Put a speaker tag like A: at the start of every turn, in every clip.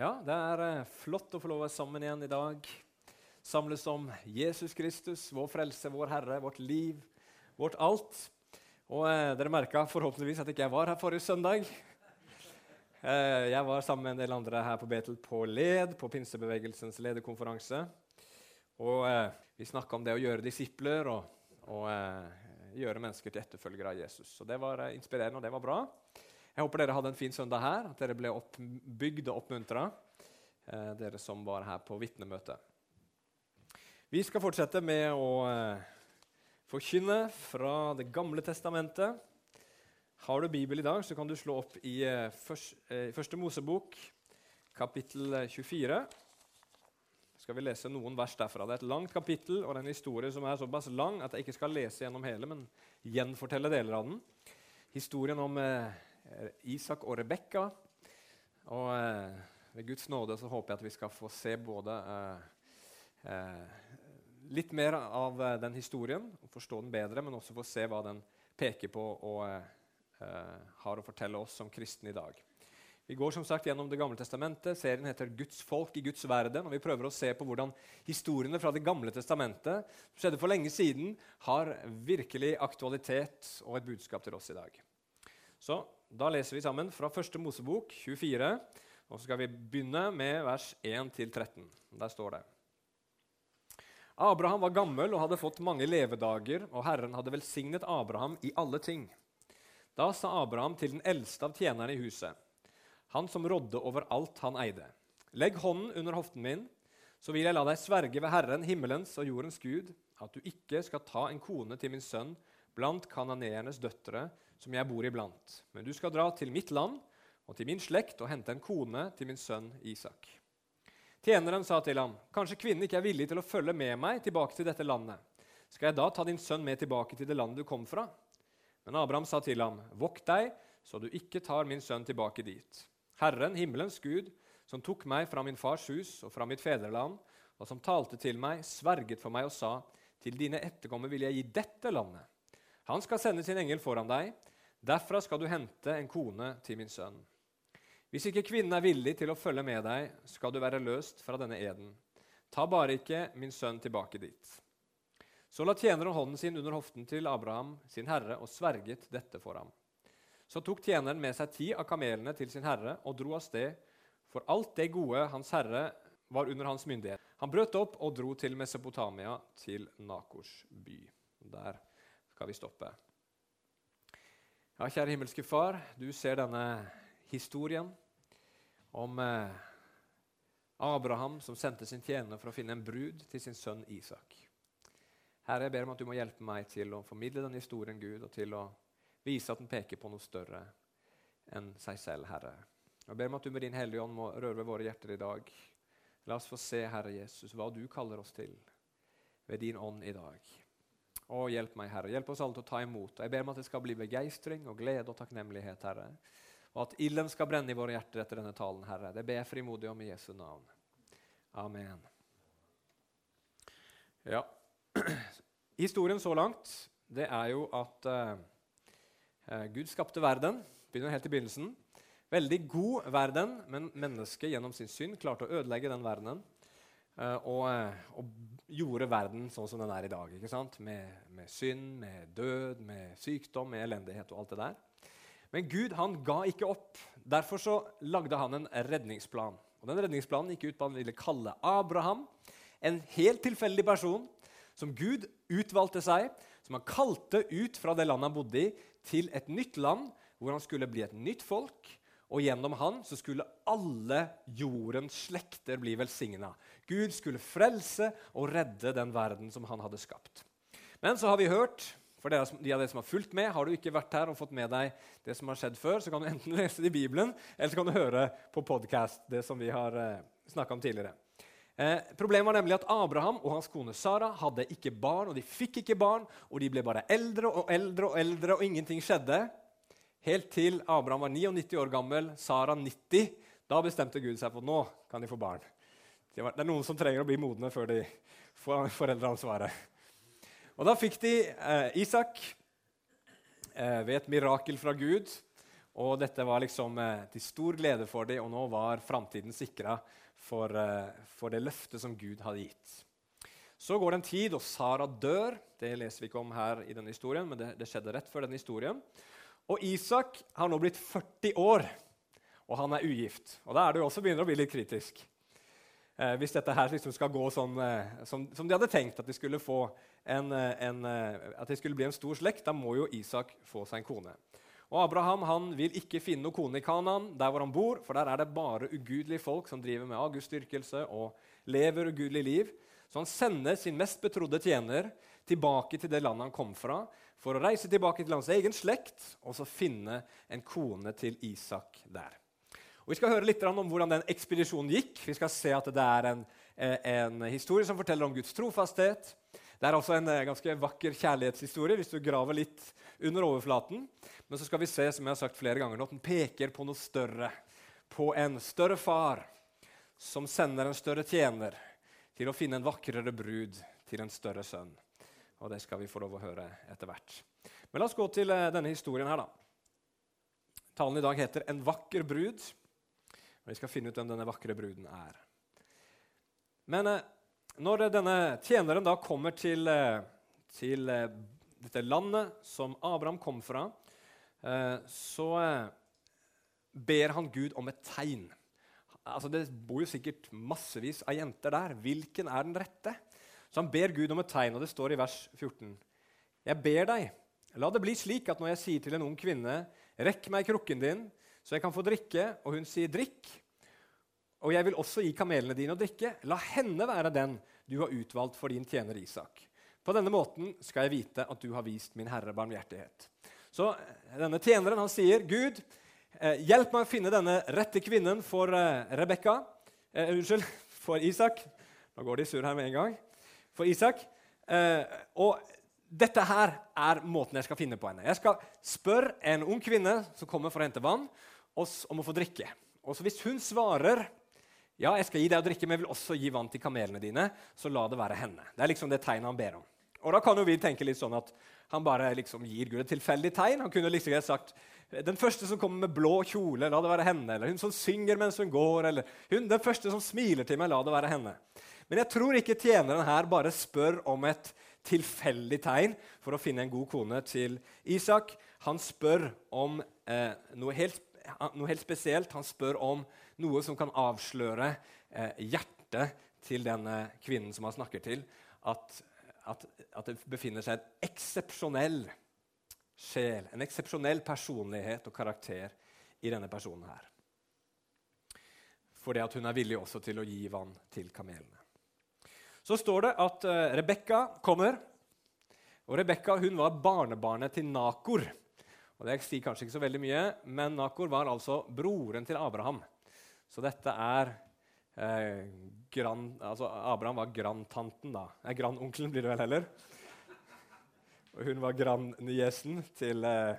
A: Ja, det er eh, flott å få lov å være sammen igjen i dag. Samles om Jesus Kristus, vår frelse, vår Herre, vårt liv, vårt alt. Og eh, Dere merka forhåpentligvis at ikke jeg var her forrige søndag. Eh, jeg var sammen med en del andre her på Betel på LED, på pinsebevegelsens lederkonferanse. Og eh, Vi snakka om det å gjøre disipler og, og eh, gjøre mennesker til etterfølgere av Jesus. Så Det var eh, inspirerende, og det var bra. Jeg håper dere hadde en fin søndag her, at dere ble oppbygd og oppmuntra, eh, dere som var her på vitnemøtet. Vi skal fortsette med å eh, forkynne fra Det gamle testamentet. Har du Bibel i dag, så kan du slå opp i eh, eh, Første Mosebok, kapittel 24. skal vi lese noen vers derfra. Det er et langt kapittel og det er en historie som er såpass lang at jeg ikke skal lese gjennom hele, men gjenfortelle deler av den. Historien om Isak og Rebekka. Og eh, ved Guds nåde så håper jeg at vi skal få se både eh, eh, litt mer av eh, den historien og forstå den bedre, men også få se hva den peker på og eh, har å fortelle oss som kristne i dag. Vi går som sagt gjennom Det gamle testamentet. Serien heter 'Guds folk i Guds verden'. og Vi prøver å se på hvordan historiene fra Det gamle testamentet som skjedde for lenge siden, har virkelig aktualitet og et budskap til oss i dag. Så da leser vi sammen fra første Mosebok 24. Og så skal vi begynne med vers 1-13. Der står det Abraham var gammel og hadde fått mange levedager, og Herren hadde velsignet Abraham i alle ting. Da sa Abraham til den eldste av tjenerne i huset, han som rådde over alt han eide, legg hånden under hoften min, så vil jeg la deg sverge ved Herren, himmelens og jordens Gud, at du ikke skal ta en kone til min sønn blant kananeernes døtre, som jeg bor iblant. Men du skal dra til mitt land og til min slekt og hente en kone til min sønn Isak. Tjeneren sa til ham, kanskje kvinnen ikke er villig til å følge med meg tilbake til dette landet. Skal jeg da ta din sønn med tilbake til det landet du kom fra? Men Abraham sa til ham, vokt deg, så du ikke tar min sønn tilbake dit. Herren, himmelens Gud, som tok meg fra min fars hus og fra mitt fedreland, og som talte til meg, sverget for meg og sa, til dine etterkommere vil jeg gi dette landet. Han skal sende sin engel foran deg, Derfra skal du hente en kone til min sønn. Hvis ikke kvinnen er villig til å følge med deg, skal du være løst fra denne eden. Ta bare ikke min sønn tilbake dit. Så la tjeneren hånden sin under hoften til Abraham, sin herre, og sverget dette for ham. Så tok tjeneren med seg ti av kamelene til sin herre og dro av sted, for alt det gode hans herre var under hans myndighet. Han brøt opp og dro til Mesopotamia, til Nakors by. Der skal vi stoppe. Ja, kjære himmelske Far, du ser denne historien om eh, Abraham som sendte sin tjener for å finne en brud til sin sønn Isak. Herre, jeg ber om at du må hjelpe meg til å formidle denne historien, Gud, og til å vise at den peker på noe større enn seg selv, Herre. Jeg ber om at du med din Hellige Ånd må røre ved våre hjerter i dag. La oss få se, Herre Jesus, hva du kaller oss til ved din ånd i dag. Å, hjelp meg, Herre. Hjelp oss alle til å ta imot. Jeg ber om at det skal bli begeistring og glede og takknemlighet, Herre. Og at ilden skal brenne i våre hjerter etter denne talen, Herre. Det ber jeg frimodig om i Jesu navn. Amen. Ja. Historien så langt det er jo at uh, Gud skapte verden. Begynner helt i begynnelsen. Veldig god verden, men mennesket gjennom sin synd klarte å ødelegge den verdenen. Uh, og, og, gjorde verden sånn som den er i dag. ikke sant? Med, med, synd, med død, med sykdom, med elendighet og alt det der. Men Gud han ga ikke opp. Derfor så lagde han en redningsplan. Og Den redningsplanen gikk ut på han ville kalle Abraham, en helt tilfeldig person som Gud utvalgte seg, som han kalte ut fra det landet han bodde i, til et nytt land, hvor han skulle bli et nytt folk. Og gjennom han så skulle alle jordens slekter bli velsigna. Gud skulle frelse og redde den verden som han hadde skapt. Men så har vi hørt for de av dere som har fulgt med, Har du ikke vært her og fått med deg det som har skjedd før, så kan du enten lese det i Bibelen eller så kan du høre på podkast, det som vi har eh, om tidligere. Eh, problemet var nemlig at Abraham og hans kone Sara hadde ikke barn, og de fikk ikke barn, og de ble bare eldre og eldre og eldre, og ingenting skjedde. Helt til Abraham var 99 år gammel, Sara 90. Da bestemte Gud seg for nå kan de få barn. Det er noen som trenger å bli modne før de får foreldreansvaret. Og Da fikk de eh, Isak eh, ved et mirakel fra Gud. Og dette var liksom eh, til stor glede for dem, og nå var framtiden sikra for, eh, for, det løftet som Gud hadde gitt. Så går det en tid, og Sara dør. Det leser vi ikke om her i denne historien, men det, det skjedde rett før denne historien. Og Isak har nå blitt 40 år, og han er ugift. Og Da er det jo også begynner å bli litt kritisk. Eh, hvis dette her liksom skal gå sånn eh, som, som, de hadde tenkt, at de, skulle få en, eh, en, eh, at de skulle bli en stor slekt, da må jo Isak få seg en kone. Og Abraham han vil ikke finne noen kone i Kanaan, der hvor han bor, for der er det bare ugudelige folk som driver med agustdyrkelse og lever ugudelig liv. Så han sender sin mest betrodde tjener tilbake til det landet han kom fra, for å reise tilbake til hans egen slekt og så finne en kone til Isak der. Og vi skal høre litt om hvordan den ekspedisjonen gikk. Vi skal se at det er en, eh, en historie som forteller om Guds trofasthet. Det er også en eh, ganske vakker kjærlighetshistorie hvis du graver litt under overflaten. Men så skal vi se som jeg har sagt flere ganger, at den peker på noe større. På en større far som sender en større tjener til å finne en vakrere brud til en større sønn. Og det skal vi få lov å høre etter hvert. Men la oss gå til eh, denne historien her, da. Talen i dag heter 'En vakker brud'. Og Vi skal finne ut hvem denne vakre bruden er. Men eh, når denne tjeneren da kommer til, eh, til eh, dette landet som Abraham kom fra, eh, så ber han Gud om et tegn. Altså, det bor jo sikkert massevis av jenter der. Hvilken er den rette? Så han ber Gud om et tegn, og det står i vers 14. Jeg ber deg, la det bli slik at når jeg sier til en ung kvinne, rekk meg krukken din, så jeg kan få drikke, og hun sier drikk, og jeg vil også gi kamelene dine å drikke. La henne være den du har utvalgt for din tjener Isak. På denne måten skal jeg vite at du har vist min Herre barmhjertighet. Så eh, denne tjeneren han sier, 'Gud, eh, hjelp meg å finne denne rette kvinnen for eh, Rebekka.' Eh, unnskyld, for Isak. Nå går de sur her med en gang. For Isak. Eh, og dette her er måten jeg skal finne på henne. Jeg skal spørre en ung kvinne som kommer for å hente vann, oss om å få drikke. Og så Hvis hun svarer ja, jeg skal gi deg å drikke, men jeg vil også gi vann til kamelene dine. Så la det være henne. Det er liksom det tegnet han ber om. Og da kan jo vi tenke litt sånn at han bare liksom gir Gud et tilfeldig tegn. Han kunne liksom sagt den første som kommer med blå kjole, la det være henne. Eller hun som synger mens hun går. Eller hun, den første som smiler til meg, la det være henne. Men jeg tror ikke tjeneren her bare spør om et tilfeldig tegn for å finne en god kone til Isak. Han spør om eh, noe, helt, noe helt spesielt. Han spør om noe som kan avsløre eh, hjertet til denne kvinnen som han snakker til. At, at, at det befinner seg en eksepsjonell sjel, en eksepsjonell personlighet og karakter i denne personen her. Fordi at hun er villig også til å gi vann til kamelene. Så står det at uh, Rebekka kommer. Og Rebekka var barnebarnet til Nakor. Og Det sier kanskje ikke så veldig mye, men Nakor var altså broren til Abraham. Så dette er eh, grand, altså Abraham var grandtanten, da. Nei, grandonkelen blir det vel heller. Og hun var grandniesen til, eh,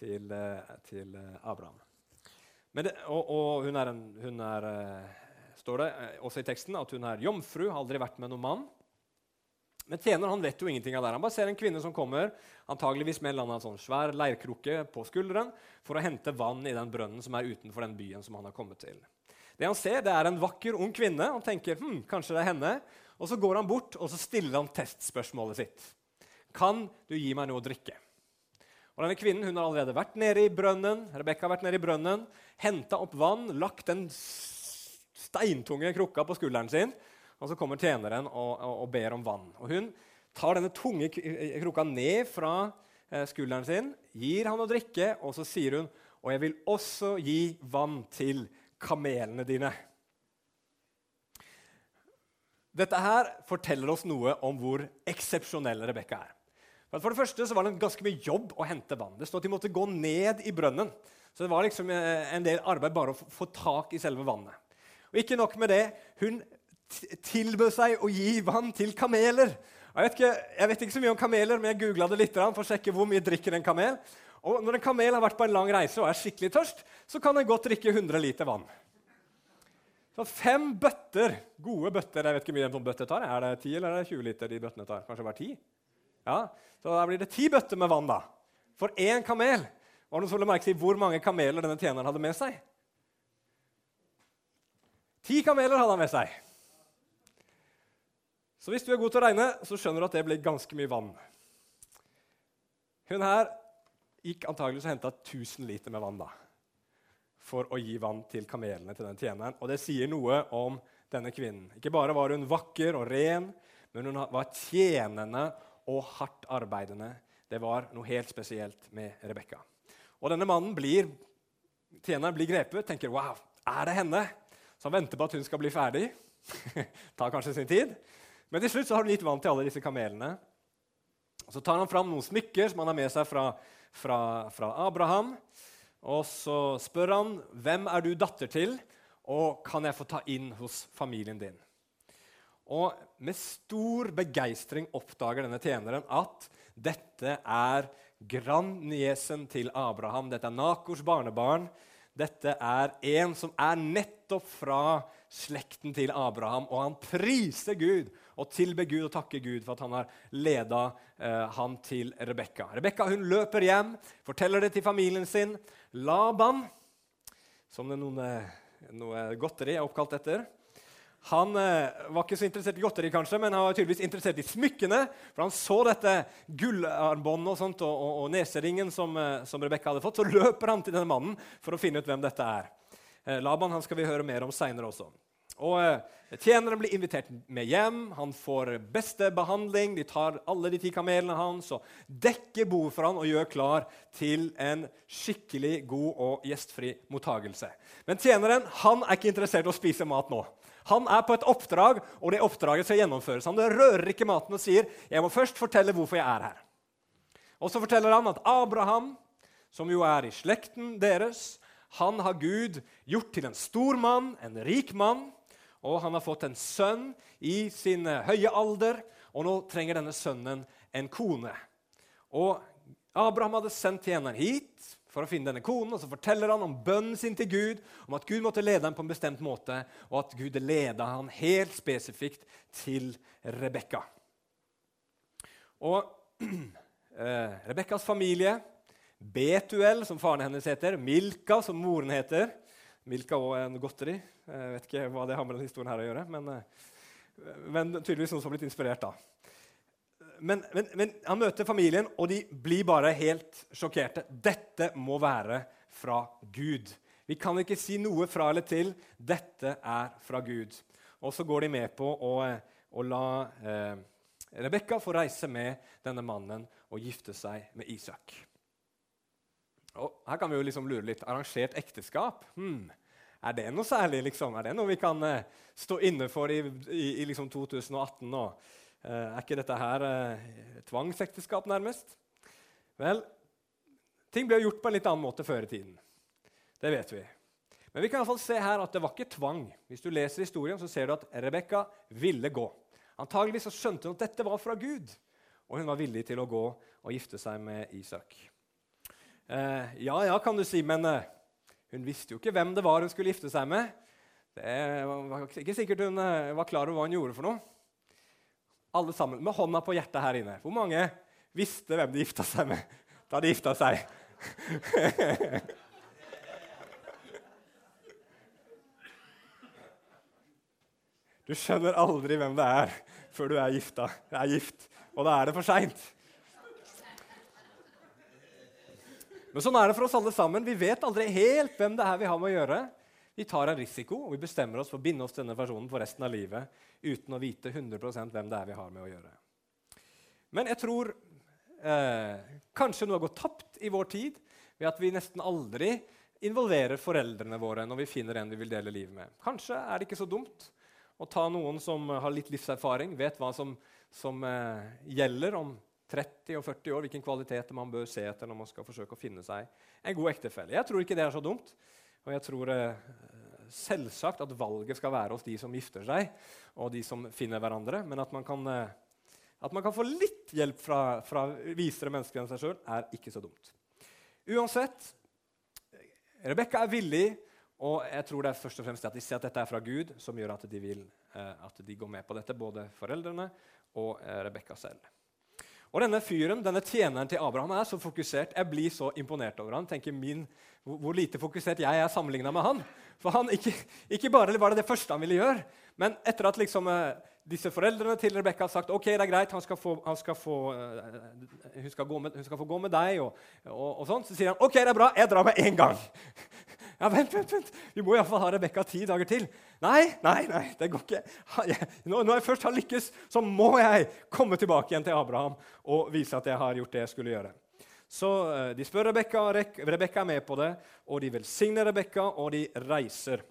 A: til, eh, til eh, Abraham. Det, og, og, hun er, en, hun er står det også i teksten at hun er jomfru, har aldri vært med noen mann. Men tjeneren han vet jo ingenting av det. Han bare ser en kvinne som kommer antageligvis med en eller sånn svær leirkrukke på skulderen for å hente vann i den brønnen som er utenfor den byen som han har kommet til. Det Han ser, det er en vakker, ung kvinne. Han tenker hm, kanskje det er henne. Og Så går han bort og så stiller han testspørsmålet sitt. Kan du gi meg noe å drikke? Og denne Kvinnen hun har allerede vært nede i brønnen Rebekka har vært nede i brønnen, henta opp vann, lagt den steintunge krukka på skulderen sin og så kommer tjeneren og, og, og, ber om vann. Og Hun tar denne tunge krukka ned fra eh, skulderen sin, gir han å drikke, og så sier hun og jeg vil også gi vann til kamelene dine. Dette her forteller oss noe om hvor eksepsjonell Rebekka er. For det første så var det ganske mye jobb å hente vann. Det står at de måtte gå ned i brønnen. Så det var liksom eh, en del arbeid bare å få tak i selve vannet. Og ikke nok med det, hun tilbød seg å gi vann til kameler. Jeg vet, ikke, jeg vet ikke så mye om kameler, men jeg googla det litt for å sjekke hvor mye drikker en kamel. Og når en kamel har vært på en lang reise og er skikkelig tørst, så kan den godt drikke 100 liter vann. Så fem bøtter, gode bøtter Jeg vet ikke hvor mye en sånn bøtte tar. Er det 10 eller er det 20 liter de bøttene tar? Kanskje bare 10? Ja, Så da blir det ti bøtter med vann da, for én kamel. Det noen som ville merke til hvor mange kameler denne tjeneren hadde med seg? Ti kameler hadde han med seg. Så hvis du er god til å regne, så skjønner du at det ble ganske mye vann. Hun her gikk antakeligvis og henta 1000 liter med vann da, for å gi vann til kamelene til den tjeneren. Og det sier noe om denne kvinnen. Ikke bare var hun vakker og ren, men hun var tjenende og hardt arbeidende. Det var noe helt spesielt med Rebekka. Og denne mannen blir, tjeneren blir grepet, tenker 'wow, er det henne?' Så han venter på at hun skal bli ferdig. Tar kanskje sin tid. Men til slutt så har hun gitt vann til alle disse kamelene. Så tar han fram noen smykker som han har med seg fra, fra, fra Abraham. Og så spør han hvem er du datter til, og kan jeg få ta inn hos familien din. Og med stor begeistring oppdager denne tjeneren at dette er grandniesen til Abraham. Dette er Nakors barnebarn. Dette er en som er nettopp fra slekten til Abraham, og han priser Gud og tilber Gud og takker Gud for at han har leda eh, han til Rebekka. Rebekka løper hjem, forteller det til familien sin. Laban, som det er eh, noe godteri er oppkalt etter, han eh, var ikke så interessert i godteri, kanskje, men han var tydeligvis interessert i smykkene. For han så dette gullarmbåndet og, sånt, og, og, og neseringen som, eh, som Rebekka hadde fått. Så løper han til denne mannen for å finne ut hvem dette er. Eh, Laban han skal vi høre mer om seinere også. Og Tjeneren blir invitert med hjem, han får beste behandling. De tar alle de ti kamelene hans og dekker bordet for han og gjør klar til en skikkelig god og gjestfri mottagelse. Men tjeneren han er ikke interessert i å spise mat nå. Han er på et oppdrag, og det oppdraget skal gjennomføres. Han rører ikke maten og sier jeg må først fortelle hvorfor jeg er her. Og så forteller han at Abraham, som jo er i slekten deres, han har Gud gjort til en stor mann, en rik mann og han har fått en sønn i sin høye alder, og nå trenger denne sønnen en kone. Og Abraham hadde sendt tjeneren hit for å finne denne konen, og så forteller han om bønnen sin til Gud, om at Gud måtte lede ham på en bestemt måte, og at Gud leda ham helt spesifikt til Rebekka. Og eh, Rebekkas familie, Betuel, som faren hennes heter, Milka, som moren heter, Milka og en godteri. Jeg vet ikke hva det har med denne historien her å gjøre, men, eh, men tydeligvis noen som har blitt inspirert. da. Men, men, men, han møter familien, og de blir bare helt sjokkerte. Dette må være fra Gud. Vi kan ikke si noe fra eller til. Dette er fra Gud. Og så går de med på å, å la eh, Rebekka få reise med denne mannen og gifte seg med Isak. Og her kan vi jo liksom lure litt. Arrangert ekteskap? Hmm. Er det noe særlig? liksom? Er det noe vi kan eh, stå inne for i, i, i liksom 2018 nå? Er ikke dette her uh, tvangsekteskap, nærmest? Vel, ting ble gjort på en litt annen måte før i tiden. Det vet vi. Men vi kan i hvert fall se her at det var ikke tvang. Hvis du leser historien, så ser du at Rebekka ville gå. Antageligvis så skjønte hun at dette var fra Gud, og hun var villig til å gå og gifte seg med Isak. Eh, ja, ja, kan du si, men eh, hun visste jo ikke hvem det var hun skulle gifte seg med. Det var ikke sikkert hun eh, var klar over hva hun gjorde for noe. Alle sammen med hånda på hjertet her inne. Hvor mange visste hvem de gifta seg med da de gifta seg? Du skjønner aldri hvem det er før du er, gifta, er gift, og da er det for seint. Men sånn er det for oss alle sammen. Vi vet aldri helt hvem det er vi har med å gjøre. Vi tar en risiko og vi bestemmer oss for å binde oss til denne personen for resten av livet uten å vite 100 hvem det er vi har med å gjøre. Men jeg tror eh, kanskje noe har gått tapt i vår tid ved at vi nesten aldri involverer foreldrene våre når vi finner en vi vil dele livet med. Kanskje er det ikke så dumt å ta noen som har litt livserfaring, vet hva som, som eh, gjelder om 30 og 40 år, hvilken kvalitet man bør se etter når man skal forsøke å finne seg en god ektefelle. Jeg tror ikke det er så dumt. Og jeg tror eh, selvsagt at valget skal være hos de som gifter seg, og de som finner hverandre. Men at man kan, eh, at man kan få litt hjelp fra, fra visere mennesker enn seg sjøl, er ikke så dumt. Uansett, Rebekka er villig, og jeg tror det er først og fremst at de ser at dette er fra Gud, som gjør at de vil eh, at de går med på dette, både foreldrene og Rebekka selv. Og denne fyren, denne tjeneren til Abraham er så fokusert. Jeg blir så imponert over han. tenker min, hvor, lite fokusert jeg er sammenligna med han. For han, ikke, ikke, bare var det det første han ville gjøre, men etter at liksom, eh, disse foreldrene til Rebekka har sagt ok, det er greit, skal få, skal få, uh, hun, skal med, hun, skal få, gå med deg, og, og, og, sånn, så sier han ok, det er bra, jeg drar med en gang. Ja, vent, vent, vent. Vi må iallfall ha Rebekka ti dager til. Nei, nei, nei, det går ikke. Når jeg først har lykkes, så må jeg komme tilbake igjen til Abraham og vise at jeg har gjort det jeg skulle gjøre. Så uh, De spør Rebekka, Rebekka er med på det, og de velsigner Rebekka, og de reiser.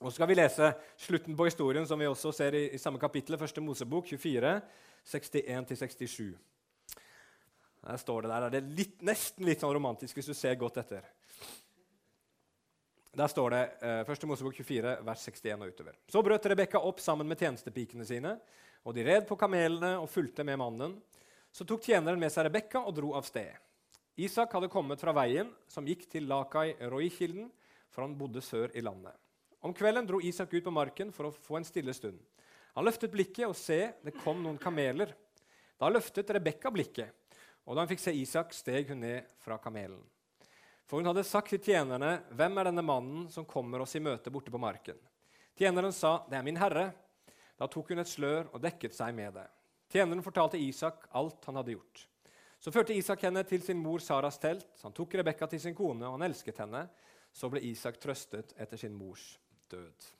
A: Og så skal vi lese slutten på historien, som vi også ser i, i samme kapittel, første Mosebok 24, 61-67. Der står det der. Det er litt, nesten litt sånn romantisk hvis du ser godt etter. Der står det eh, 1. Mosebok 24, vers 61 og utover. Så brøt Rebekka opp sammen med tjenestepikene sine, og de red på kamelene og fulgte med mannen. Så tok tjeneren med seg Rebekka og dro av sted. Isak hadde kommet fra veien som gikk til Lakai Roikilden, for han bodde sør i landet. Om kvelden dro Isak ut på marken for å få en stille stund. Han løftet blikket, og se, det kom noen kameler. Da løftet Rebekka blikket, og da hun fikk se Isak, steg hun ned fra kamelen. For hun hadde sagt til tjenerne, 'Hvem er denne mannen som kommer oss i møte borte på marken?' Tjeneren sa, 'Det er min herre.' Da tok hun et slør og dekket seg med det. Tjeneren fortalte Isak alt han hadde gjort. Så førte Isak henne til sin mor Saras telt. Han tok Rebekka til sin kone, og han elsket henne. Så ble Isak trøstet etter sin mors død.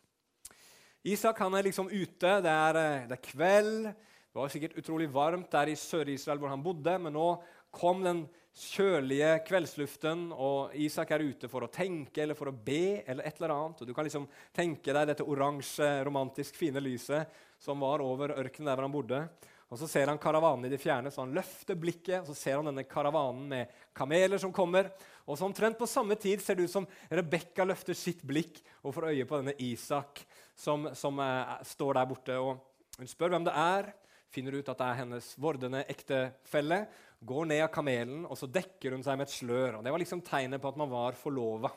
A: Isak han er liksom ute. Det er, eh, det er kveld. Det var sikkert utrolig varmt der i Sør-Israel hvor han bodde, men nå kom den kjølige kveldsluften, og Isak er ute for å tenke eller for å be. eller et eller annet. Og Du kan liksom tenke deg dette oransje, romantisk fine lyset som var over ørkenen der hvor han bodde. Og Så ser han karavanen i det fjerne, så han løfter blikket. og Så ser han denne karavanen med kameler som kommer. Og så Omtrent på samme tid ser det ut som Rebekka løfter sitt blikk og får øye på denne Isak som, som eh, står der borte. og Hun spør hvem det er, finner ut at det er hennes vordende ektefelle går ned av kamelen og så dekker hun seg med et slør. og Det var liksom tegnet på at man var forlova.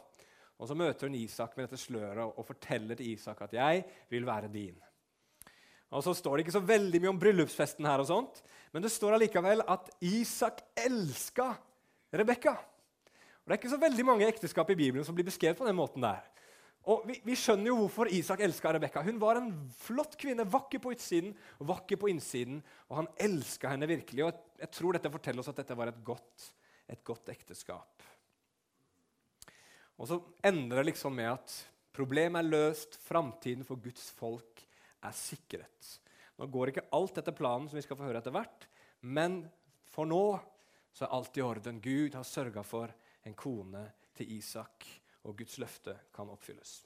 A: Og Så møter hun Isak med dette sløret og forteller til Isak at 'jeg vil være din'. Og Så står det ikke så veldig mye om bryllupsfesten, her, og sånt, men det står allikevel at Isak elska Rebekka. Det er ikke så veldig mange ekteskap i Bibelen som blir beskrevet på den måten der. Og vi, vi, skjønner jo hvorfor Isak elska Rebekka. Hun var en flott kvinne, vakker på utsiden og vakker på innsiden. Og han elska henne virkelig. Og jeg tror dette forteller oss at dette var et godt, et godt ekteskap. Og så ender det liksom med at problemet er løst, framtiden for Guds folk er sikret. Nå går ikke alt etter planen, som vi skal få høre etter hvert, men for nå så er alt i orden. Gud har sørga for en kone til Isak og Guds løfte kan oppfylles.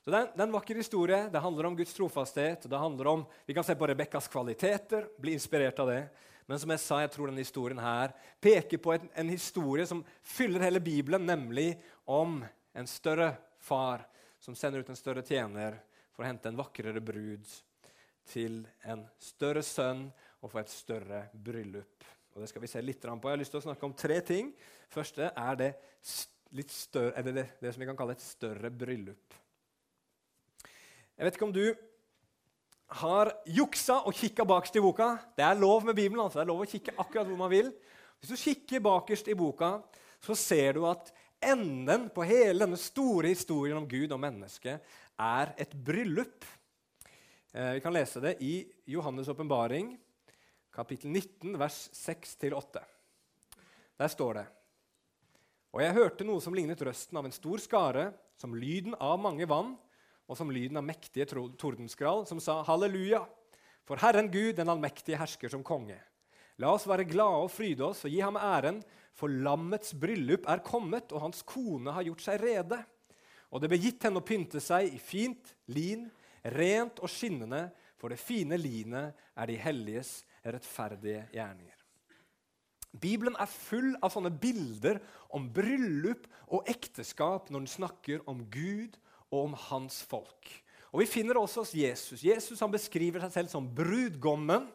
A: Så det er, en vakker historie. Det handler om Guds trofasthet. det handler om, Vi kan se på Rebekkas kvaliteter, bli inspirert av det. Men som jeg sa, jeg tror denne historien her peker på en, en historie som fyller hele Bibelen, nemlig om en større far som sender ut en større tjener for å hente en vakrere brud til en større sønn og få et større bryllup. Og Det skal vi se litt på. Jeg har lyst til å snakke om tre ting. Første er det større, eller det, det, som vi kan kalle et større bryllup. Jeg vet ikke om du har juksa og kikka bakerst i boka. Det er lov med Bibelen. altså. Det er lov å kikke akkurat hvor man vil. Hvis du kikker bakerst i boka, så ser du at enden på hele denne store historien om Gud og mennesket er et bryllup. Eh, vi kan lese det i Johannes' åpenbaring, kapittel 19, vers 6-8. Der står det og jeg hørte noe som lignet røsten av en stor skare, som lyden av mange vann, og som lyden av mektige tordenskrall, som sa halleluja, for Herren Gud, den allmektige, hersker som konge. La oss være glade og fryde oss og gi ham æren, for lammets bryllup er kommet, og hans kone har gjort seg rede. Og det ble gitt henne å pynte seg i fint lin, rent og skinnende, for det fine linet er de helliges rettferdige gjerninger. Bibelen er full av sånne bilder om bryllup og ekteskap når den snakker om Gud og om hans folk. Og Vi finner også hos Jesus. Jesus han beskriver seg selv som brudgommen.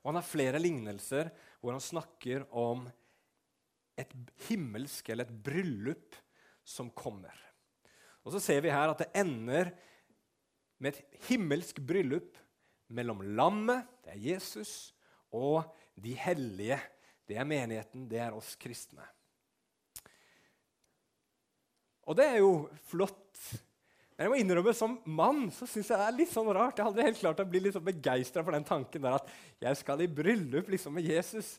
A: Og han har flere lignelser hvor han snakker om et himmelsk eller et bryllup som kommer. Og Så ser vi her at det ender med et himmelsk bryllup mellom lammet, det er Jesus, og de hellige. Det er menigheten, det er oss kristne. Og det er jo flott. Men jeg må innrømme, som mann så syns jeg det er litt sånn rart. Jeg hadde helt klart å bli litt sånn begeistra for den tanken der at jeg skal i bryllup liksom med Jesus.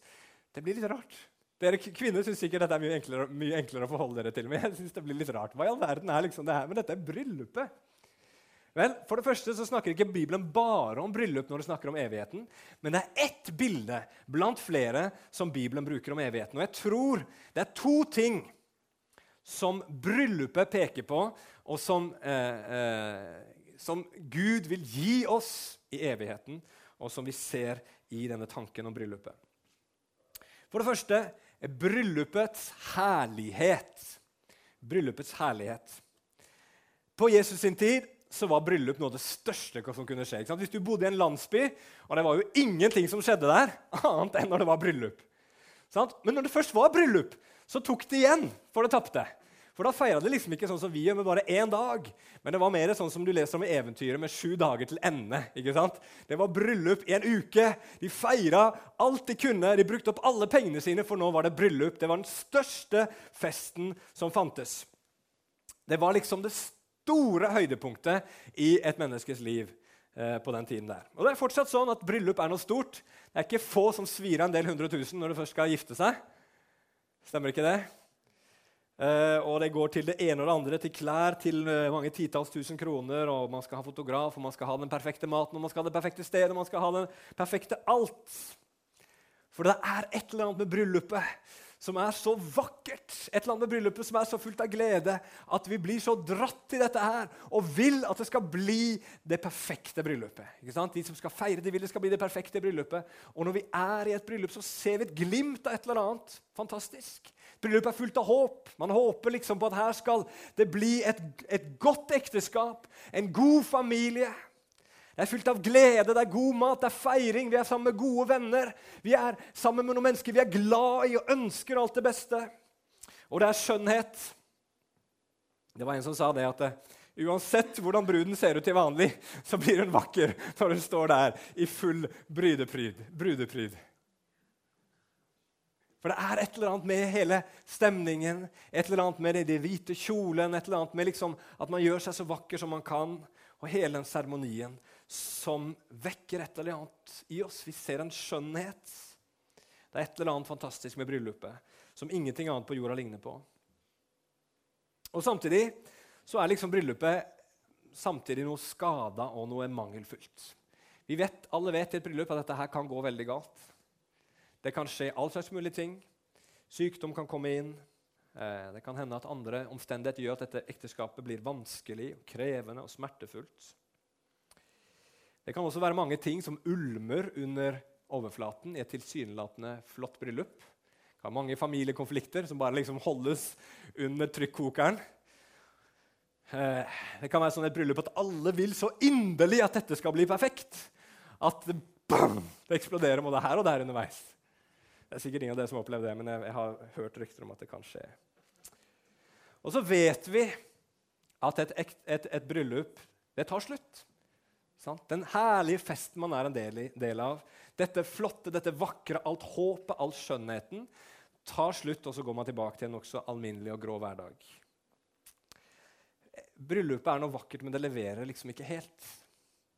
A: Det blir litt rart. Dere kvinner syns sikkert dette er mye enklere, mye enklere, å forholde dere til. Men jeg synes det blir litt rart. Hva i all verden er liksom det her? Men dette er bryllupet. Vel, For det første så snakker ikke Bibelen bare om bryllup når det snakker om evigheten, men det er ett bilde blant flere som Bibelen bruker om evigheten. Og jeg tror det er to ting som bryllupet peker på, og som, eh, eh, som Gud vil gi oss i evigheten, og som vi ser i denne tanken om bryllupet. For det første bryllupets herlighet. Bryllupets herlighet. På Jesus sin tid så var bryllup noe av det største som kunne skje. Hvis du bodde i en landsby, og det var jo ingenting som skjedde der, annet enn når det var bryllup. Men når det først var bryllup, så tok det igjen for det tapte. For da feira de liksom ikke sånn som vi gjør, med bare én dag. Men det var mer sånn som du leser om i eventyret, med sju dager til ende. ikke sant? Det var bryllup i en uke. De feira alt de kunne. De brukte opp alle pengene sine, for nå var det bryllup. Det var den største festen som fantes. Det var liksom det store høydepunktet i et menneskes liv eh, på den tiden der. Og det er fortsatt sånn at bryllup er noe stort. Det er ikke få som svir av en del hundre tusen når du først skal gifte seg. Stemmer ikke det? Eh, og det går til det ene og det andre, til klær, til uh, mange titalls tusen kroner. Og man skal ha fotograf, og man skal ha den perfekte maten, og man skal ha det perfekte stedet, og man skal ha den perfekte alt. For det er et eller annet med bryllupet som er så vakkert, et eller annet med bryllupet som er så fullt av glede, at vi blir så dratt i dette her og vil at det skal bli det perfekte bryllupet. Ikke sant? De som skal feire, de vil det skal bli det perfekte bryllupet. Og når vi er i et bryllup, så ser vi et glimt av et eller annet fantastisk. Bryllupet er fullt av håp. Man håper liksom på at her skal det bli et, et godt ekteskap, en god familie. Det er fullt av glede, det er god mat, det er feiring, vi er sammen med gode venner. Vi er sammen med noen mennesker vi er glad i og ønsker alt det beste. Og det er skjønnhet. Det var en som sa det at eh, uansett hvordan bruden ser ut til vanlig, så blir hun vakker når hun står der i full brydepryd. brudepryd. For det er et eller annet med hele stemningen, et eller annet med det, hvite kjolen, et eller annet med liksom at man gjør seg så vakker som man kan, og hele den seremonien som vekker et eller annet i oss. Vi ser en skjønnhet. Det er et eller annet fantastisk med bryllupet som ingenting annet på jorda ligner på. Og Samtidig så er liksom bryllupet samtidig noe skada og noe mangelfullt. Vi vet, Alle vet i et bryllup at dette her kan gå veldig galt. Det kan skje all slags mulige ting. Sykdom kan komme inn. Eh, det kan hende at andre omstendigheter gjør at dette ekteskapet blir vanskelig, krevende og smertefullt. Det kan også være mange ting som ulmer under overflaten i et tilsynelatende flott bryllup. Det kan være mange familiekonflikter som bare liksom holdes under trykkokeren. Eh, det kan være sånn et bryllup at alle vil så inderlig at dette skal bli perfekt. At bam, det eksploderer både her og der underveis. Det er sikkert ingen av dere som har opplevd det, men jeg, jeg har hørt rykter om at det kan skje. Og så vet vi at et, et, et bryllup det tar slutt. Sant? Den herlige festen man er en del, i, del, av. Dette flotte, dette vakre, alt håpet, all skjønnheten tar slutt, og så går man tilbake til en nokså alminnelig og grå hverdag. Bryllupet er noe vakkert, men det leverer liksom ikke helt.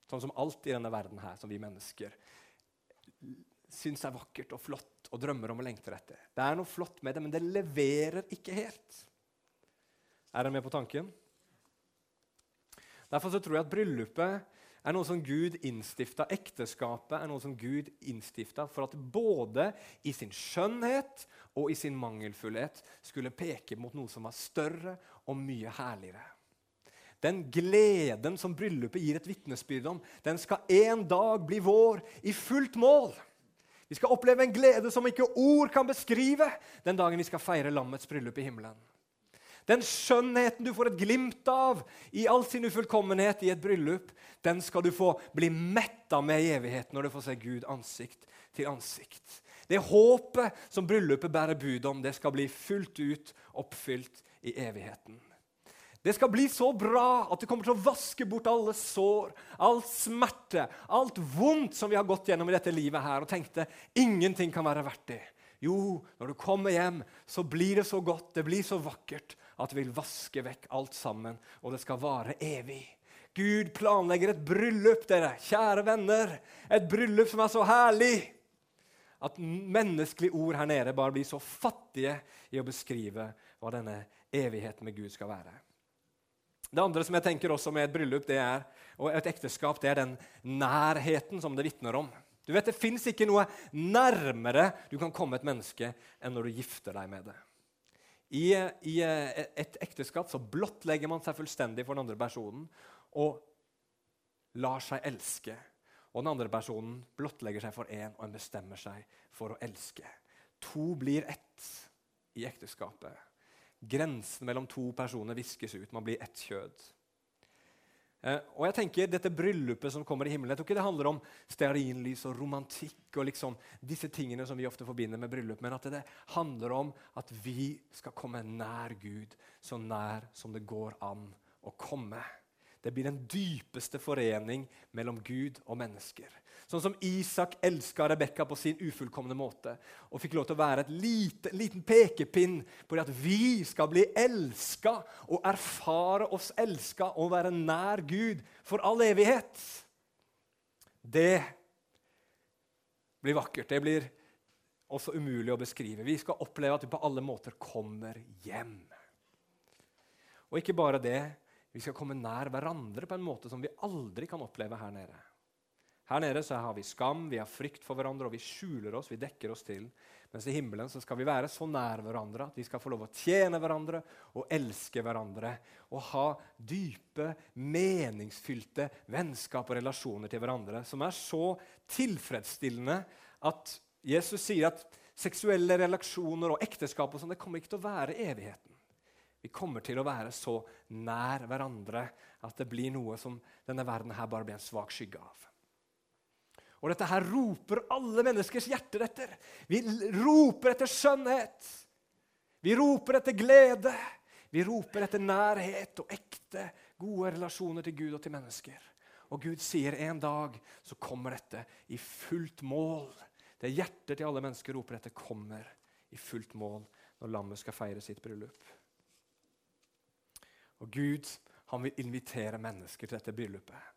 A: Sånn som alt i denne verden her, som vi mennesker syns er vakkert og flott og drømmer om og lengter etter. Det er noe flott med det, men det leverer ikke helt. Er dere med på tanken? Derfor så tror jeg at bryllupet er noe som Gud innstifta. Ekteskapet er noe som Gud innstifta for at både i sin skjønnhet og i sin mangelfullhet skulle peke mot noe som var større og mye herligere. Den gleden som bryllupet gir et vitnesbyrd om, den skal en dag bli vår i fullt mål. Vi skal oppleve en glede som ikke ord kan beskrive, den dagen vi skal feire lammets bryllup i himmelen. Den skjønnheten du får et glimt av i all sin ufullkommenhet i et bryllup, den skal du få bli metta med i evigheten når du får se Gud ansikt til ansikt. Det håpet som bryllupet bærer bud om, det skal bli fullt ut oppfylt i evigheten. Det skal bli så bra at det kommer til å vaske bort alle sår, all smerte, alt vondt som vi har gått gjennom i dette livet her, og tenkte ingenting kan være verdt det. Jo, når du kommer hjem, så blir det så godt, det blir så vakkert, at det vil vaske vekk alt sammen, og det skal vare evig. Gud planlegger et bryllup, dere, kjære venner. Et bryllup som er så herlig at menneskelige ord her nede bare blir så fattige i å beskrive hva denne evigheten med Gud skal være. Det andre som jeg tenker også med et bryllup det er, og et ekteskap, det er den nærheten som det vitner om. Du vet, Det fins ikke noe nærmere du kan komme et menneske enn når du gifter deg med det. I, I, et ekteskap så blottlegger man seg fullstendig for den andre personen og lar seg elske. Og den andre personen blottlegger seg for én, og en bestemmer seg for å elske. To blir ett i ekteskapet. Grensen mellom to personer viskes ut. Man blir ett kjød. Eh, og jeg tenker Dette bryllupet som kommer i himmelen, jeg tror ikke det handler om stearinlys og romantikk og liksom disse tingene som vi ofte forbinder med bryllup, men at det handler om at vi skal komme nær Gud, så nær som det går an å komme. Det blir den dypeste forening mellom Gud og mennesker. Sånn som Isak elska Rebekka på sin ufullkomne måte og fikk lov til å være et lite, liten pekepinn på det at vi skal bli elska og erfare oss elska og være nær Gud for all evighet. Det blir vakkert. Det blir også umulig å beskrive. Vi skal oppleve at vi på alle måter kommer hjem. Og ikke bare det, vi skal komme nær hverandre på en måte som vi aldri kan oppleve her nede. Her nede så har vi skam, vi har frykt for hverandre, og vi skjuler oss, vi dekker oss til. Mens i himmelen så skal vi være så nær hverandre at vi skal få lov å tjene hverandre og elske hverandre. Og ha dype, meningsfylte vennskap og relasjoner til hverandre som er så tilfredsstillende at Jesus sier at seksuelle relasjoner og ekteskap og sånn, det kommer ikke til å være evigheten. Vi kommer til å være så nær hverandre at det blir noe som denne verden her bare blir en svak skygge av. Og dette her roper alle menneskers hjerter etter. Vi roper etter skjønnhet. Vi roper etter glede. Vi roper etter nærhet og ekte, gode relasjoner til Gud og til mennesker. Og Gud sier en dag så kommer dette i fullt mål. Det hjertet til alle mennesker roper etter, kommer i fullt mål når lammet skal feire sitt bryllup. Og Gud han vil invitere mennesker til dette bryllupet.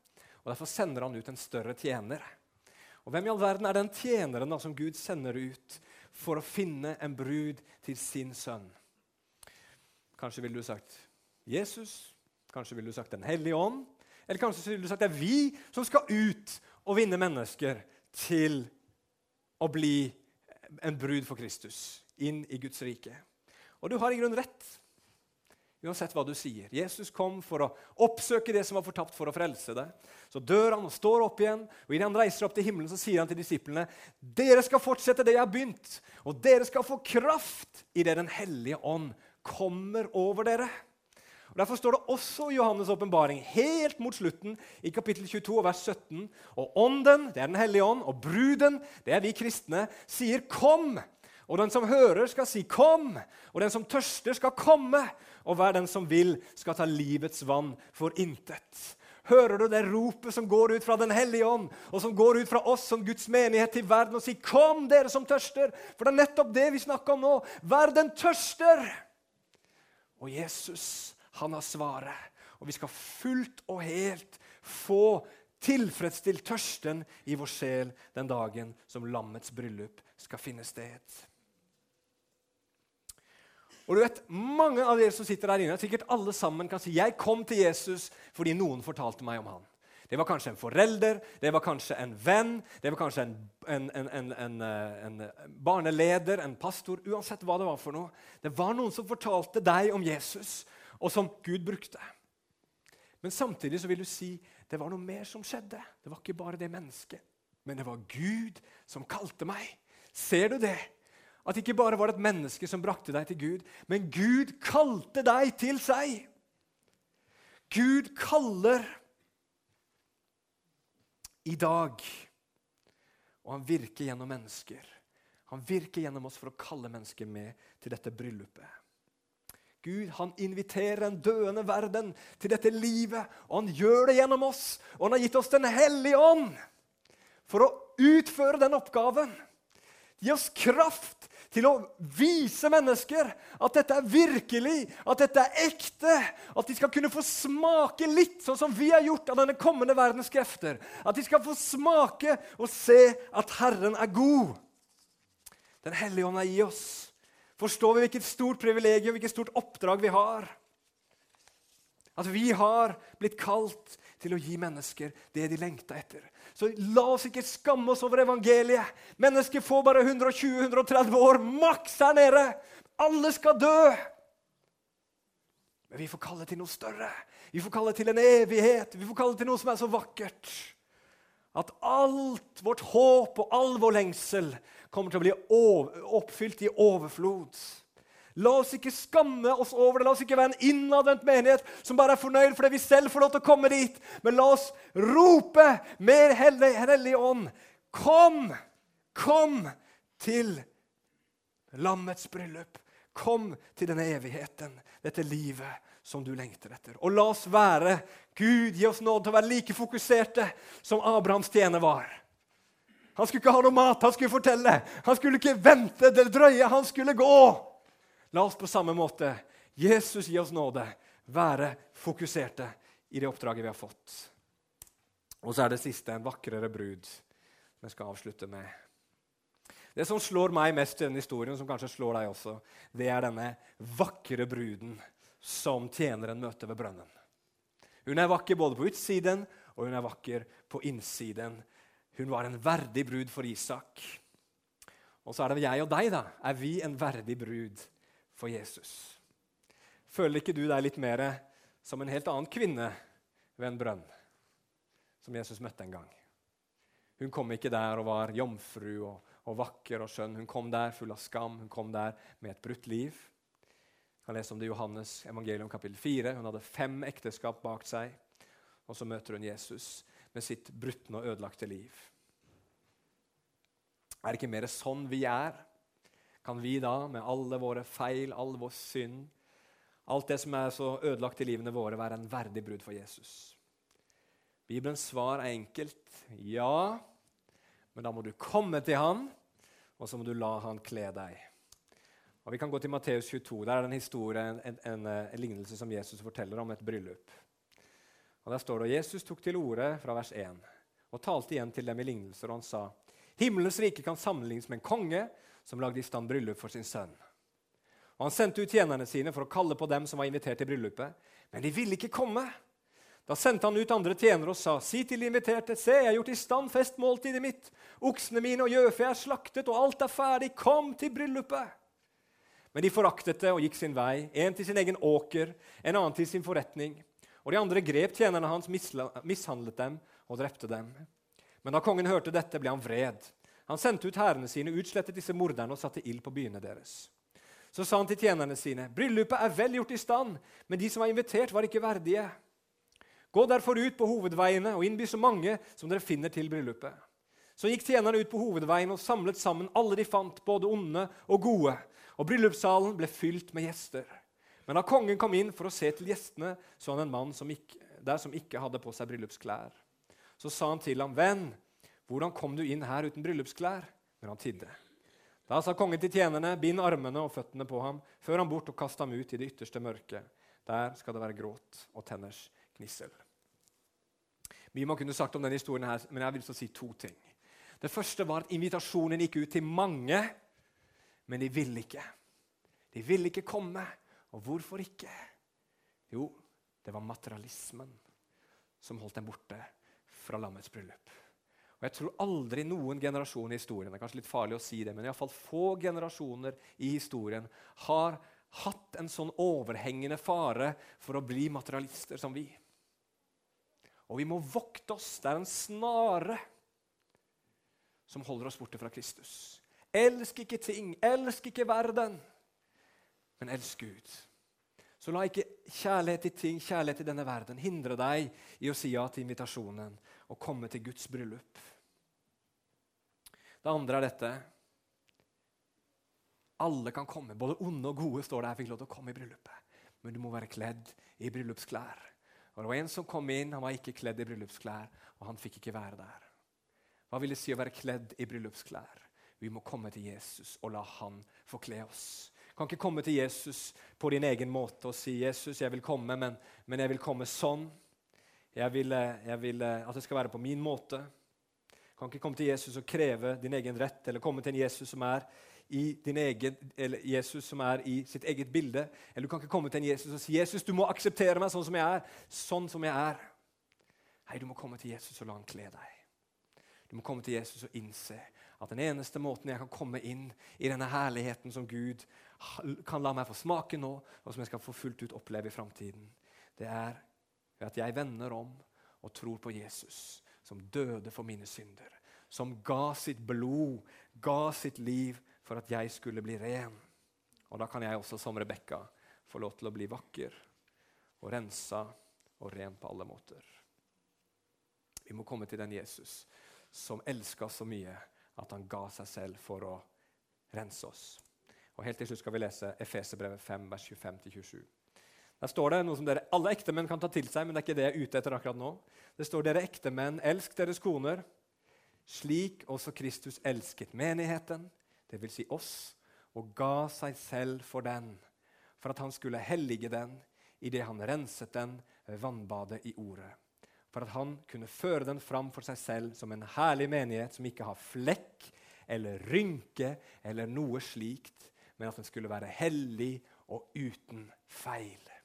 A: Og Derfor sender han ut en større tjener og Hvem i all verden er den tjeneren da, som Gud sender ut for å finne en brud til sin sønn? Kanskje ville du sagt Jesus, kanskje ville du sagt Den hellige ånd, eller kanskje ville du sagt det er vi som skal ut og vinne mennesker til å bli en brud for Kristus, inn i Guds rike. Og du har i grunnen rett. Uansett hva du sier. Jesus kom for å oppsøke det som var fortapt, for å frelse det. Så dør han og står opp igjen, og idet han reiser opp til himmelen, så sier han til disiplene dere skal fortsette det jeg har begynt, og dere skal få kraft idet Den hellige ånd kommer over dere. Og Derfor står det også i Johannes' åpenbaring, helt mot slutten, i kapittel 22, vers 17, og ånden, det er Den hellige ånd, og bruden, det er vi kristne, sier 'kom'. Og den som hører, skal si 'kom', og den som tørster, skal komme og hver den som vil, skal ta livets vann for intet. Hører du det ropet som går ut fra Den hellige ånd, og som går ut fra oss som Guds menighet til verden, og sier, 'Kom, dere som tørster'? For det er nettopp det vi snakker om nå. Verden tørster! Og Jesus, han har svaret. Og vi skal fullt og helt få tilfredsstilt tørsten i vår sjel den dagen som lammets bryllup skal finne sted. Og du vet, Mange av dere som sitter der inne, sikkert alle sammen kan si jeg kom til Jesus fordi noen fortalte meg om han. Det var kanskje en forelder, det var kanskje en venn, det var kanskje en, en, en, en, barneleder, en pastor Uansett hva det var for noe. Det var noen som fortalte deg om Jesus, og som Gud brukte. Men samtidig så vil du si det var noe mer som skjedde. Det var ikke bare det mennesket, men det var Gud som kalte meg. Ser du det? At det ikke bare var det et menneske som brakte deg til Gud, men Gud kalte deg til seg. Gud kaller i dag, og han virker gjennom mennesker. Han virker gjennom oss for å kalle mennesker med til dette bryllupet. Gud han inviterer en døende verden til dette livet, og han gjør det gjennom oss. Og han har gitt oss Den hellige ånd for å utføre den oppgaven. Gi oss kraft til å vise mennesker at dette er virkelig, at dette er ekte. At de skal kunne få smake litt, sånn som vi har gjort av denne kommende verdens krefter. At de skal få smake og se at Herren er god. Den hellige ånd er i oss. Forstår vi hvilket stort privilegium, hvilket stort oppdrag vi har? At vi har blitt kalt til å gi mennesker det de lengta etter. Så la oss ikke skamme oss over evangeliet. Mennesker får bare 120-130 år maks her nede. Alle skal dø. Men vi får kalle til noe større. Vi får kalle til en evighet. Vi får kalle til noe som er så vakkert. At alt vårt håp og all vår lengsel kommer til å bli oppfylt i overflod. La oss ikke skamme oss over det. La oss ikke være en innadvendt menighet som bare er fornøyd fordi vi selv får lov til å komme dit. Men la oss rope mer Hellig Ånd. Kom! Kom til lammets bryllup. Kom til denne evigheten, dette livet som du lengter etter. Og la oss være Gud, gi oss nåde til å være like fokuserte som Abrahams tjener var. Han skulle ikke ha noe mat, han skulle fortelle. Han skulle ikke vente det drøye, han skulle gå. La oss på samme måte, Jesus gi oss nåde, være fokuserte i det oppdraget vi har fått. Og så er det siste en vakrere brud vi skal avslutte med. Det som slår meg mest i denne historien, som kanskje slår deg også, det er denne vakre bruden som tjeneren møter ved brønnen. Hun er vakker både på utsiden og hun er vakker på innsiden. Hun var en verdig brud for Isak. Og så er det jeg og deg. da. Er vi en verdig brud for Jesus. Føler ikke du deg litt mer som en helt annen kvinne ved en brønn som Jesus møtte en gang? Hun kom ikke der og var jomfru og, og vakker og skjønn. Hun kom der full av skam, hun kom der med et brutt liv. Jeg kan lese om det i Johannes evangelium kapittel 4. Hun hadde fem ekteskap bak seg. Og så møter hun Jesus med sitt brutne og ødelagte liv. Er det ikke mer sånn vi er? Kan vi da, med alle våre feil, all vår synd, alt det som er så ødelagt i livene våre, være en verdig brud for Jesus? Bibelens svar er enkelt. Ja, men da må du komme til han, og så må du la han kle deg. Og Vi kan gå til Matteus 22. Der er det en historie, en, en, en, lignelse som Jesus forteller om et bryllup. Og Der står det Jesus tok til orde fra vers 1 og talte igjen til dem i lignelser, og han sa:" Himmelens rike kan sammenlignes med en konge som lagde i stand bryllup for sin sønn. Og Han sendte ut tjenerne sine for å kalle på dem som var invitert til bryllupet, men de ville ikke komme. Da sendte han ut andre tjenere og sa, 'Si til de inviterte:" 'Se, jeg har gjort i stand festmåltidet mitt.' 'Oksene mine og gjøfe er slaktet, og alt er ferdig. Kom til bryllupet.' Men de foraktet det og gikk sin vei, en til sin egen åker, en annen til sin forretning. Og de andre grep tjenerne hans, mishandlet dem og drepte dem. Men da kongen hørte dette, ble han vred. Han sendte ut hærene sine, utslettet disse morderne og satte ild på byene deres. Så sa han til tjenerne sine.: Bryllupet er vel gjort i stand, men de som var invitert, var ikke verdige. Gå derfor ut på hovedveiene og innby så mange som dere finner til bryllupet. Så gikk tjenerne ut på hovedveien og samlet sammen alle de fant, både onde og gode. Og bryllupssalen ble fylt med gjester. Men da kongen kom inn for å se til gjestene, så han en mann som ikke, der som ikke hadde på seg bryllupsklær. Så sa han til ham, 'Venn, hvordan kom du inn her uten bryllupsklær? Men han tidde. Da sa kongen til tjenerne, bind armene og føttene på ham, før han bort og kast ham ut i det ytterste mørket. Der skal det være gråt og tenners gnissel. Mye man kunne sagt om denne historien, her, men jeg vil så si to ting. Det første var at invitasjonen gikk ut til mange, men de ville ikke. De ville ikke komme. Og hvorfor ikke? Jo, det var materialismen som holdt dem borte fra lammets bryllup. Og Jeg tror aldri noen generasjon i historien det er kanskje litt farlig å si det, men i fall få generasjoner i historien har hatt en sånn overhengende fare for å bli materialister som vi. Og vi må vokte oss. Det er en snare som holder oss borte fra Kristus. Elsk ikke ting, elsk ikke verden, men elsk Gud. Så la ikke kjærlighet til ting, kjærlighet til denne verden, hindre deg i å si ja til invitasjonen og komme til Guds bryllup. Det andre er dette. Alle kan komme. Både onde og gode står der. Jeg fikk lov til å komme i bryllupet. men du må være kledd i bryllupsklær. Og Det var en som kom inn, han var ikke kledd i bryllupsklær, og han fikk ikke være der. Hva vil det si å være kledd i bryllupsklær? Vi må komme til Jesus og la han få kle oss. Du kan ikke komme til Jesus på din egen måte og si 'Jesus, jeg vil komme, men, men jeg vil komme sånn'. Jeg vil, eh, jeg vil, eh, at det skal være på min måte. Du kan ikke komme til Jesus og kreve din egen rett, eller komme til en Jesus som er i egen, Jesus som er i sitt eget bilde. Eller du kan ikke komme til en Jesus og si 'Jesus, du må akseptere meg sånn som jeg er'. Sånn som jeg er. Nei, du må komme til Jesus og la han kle deg. Du må komme til Jesus og innse at den eneste måten jeg kan komme inn i denne herligheten som Gud kan la meg få smake nå, og som jeg skal få fullt ut oppleve i framtiden, det er at jeg vender om og tror på Jesus, som døde for mine synder. Som ga sitt blod, ga sitt liv for at jeg skulle bli ren. Og da kan jeg også, som Rebekka, få lov til å bli vakker og rensa og ren på alle måter. Vi må komme til den Jesus som elska så mye at han ga seg selv for å rense oss. Og Helt til slutt skal vi lese Efeserbrevet 5, vers 25-27. Der står det noe som dere, alle ektemenn kan ta til seg, men det er ikke det jeg er ute etter akkurat nå. Det står dere ektemenn, elsk deres koner, slik også Kristus elsket menigheten dvs. Si oss, og ga seg selv for den, for at han skulle hellige den idet han renset den ved vannbadet i Ordet. For at han kunne føre den fram for seg selv som en herlig menighet som ikke har flekk eller rynke eller noe slikt, men at den skulle være hellig og uten feil.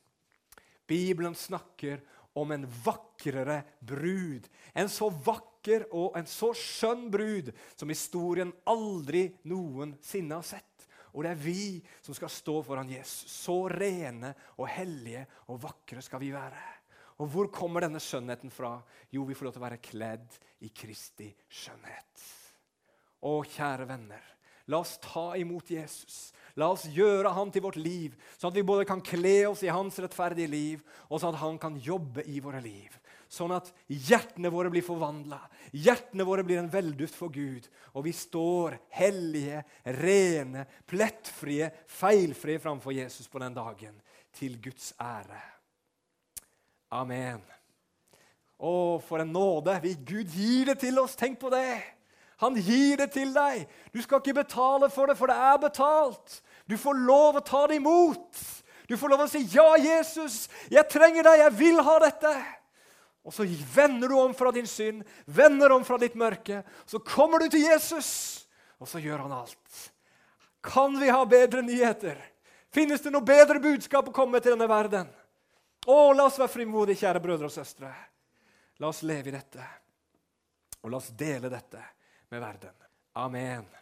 A: Bibelen snakker om en vakrere brud. En så vakker og en så skjønn brud som historien aldri noensinne har sett. Og det er vi som skal stå foran Jesus. Så rene og hellige og vakre skal vi være. Og hvor kommer denne skjønnheten fra? Jo, vi får lov til å være kledd i Kristi skjønnhet. Å, kjære venner, la oss ta imot Jesus. La oss gjøre han til vårt liv, sånn at vi både kan kle oss i hans rettferdige liv, og sånn at han kan jobbe i våre liv. Sånn at hjertene våre blir forvandla, hjertene våre blir en velduft for Gud. Og vi står hellige, rene, plettfrie, feilfrie framfor Jesus på den dagen, til Guds ære. Amen. Å, for en nåde! Gud gir det til oss. Tenk på det! Han gir det til deg. Du skal ikke betale for det, for det er betalt. Du får lov å ta det imot. Du får lov å si, 'Ja, Jesus, jeg trenger deg. Jeg vil ha dette.' Og så vender du om fra din synd, vender om fra ditt mørke. Så kommer du til Jesus, og så gjør han alt. Kan vi ha bedre nyheter? Finnes det noe bedre budskap å komme til denne verden? Å, la oss være frimodige, kjære brødre og søstre. La oss leve i dette, og la oss dele dette med verden. Amen.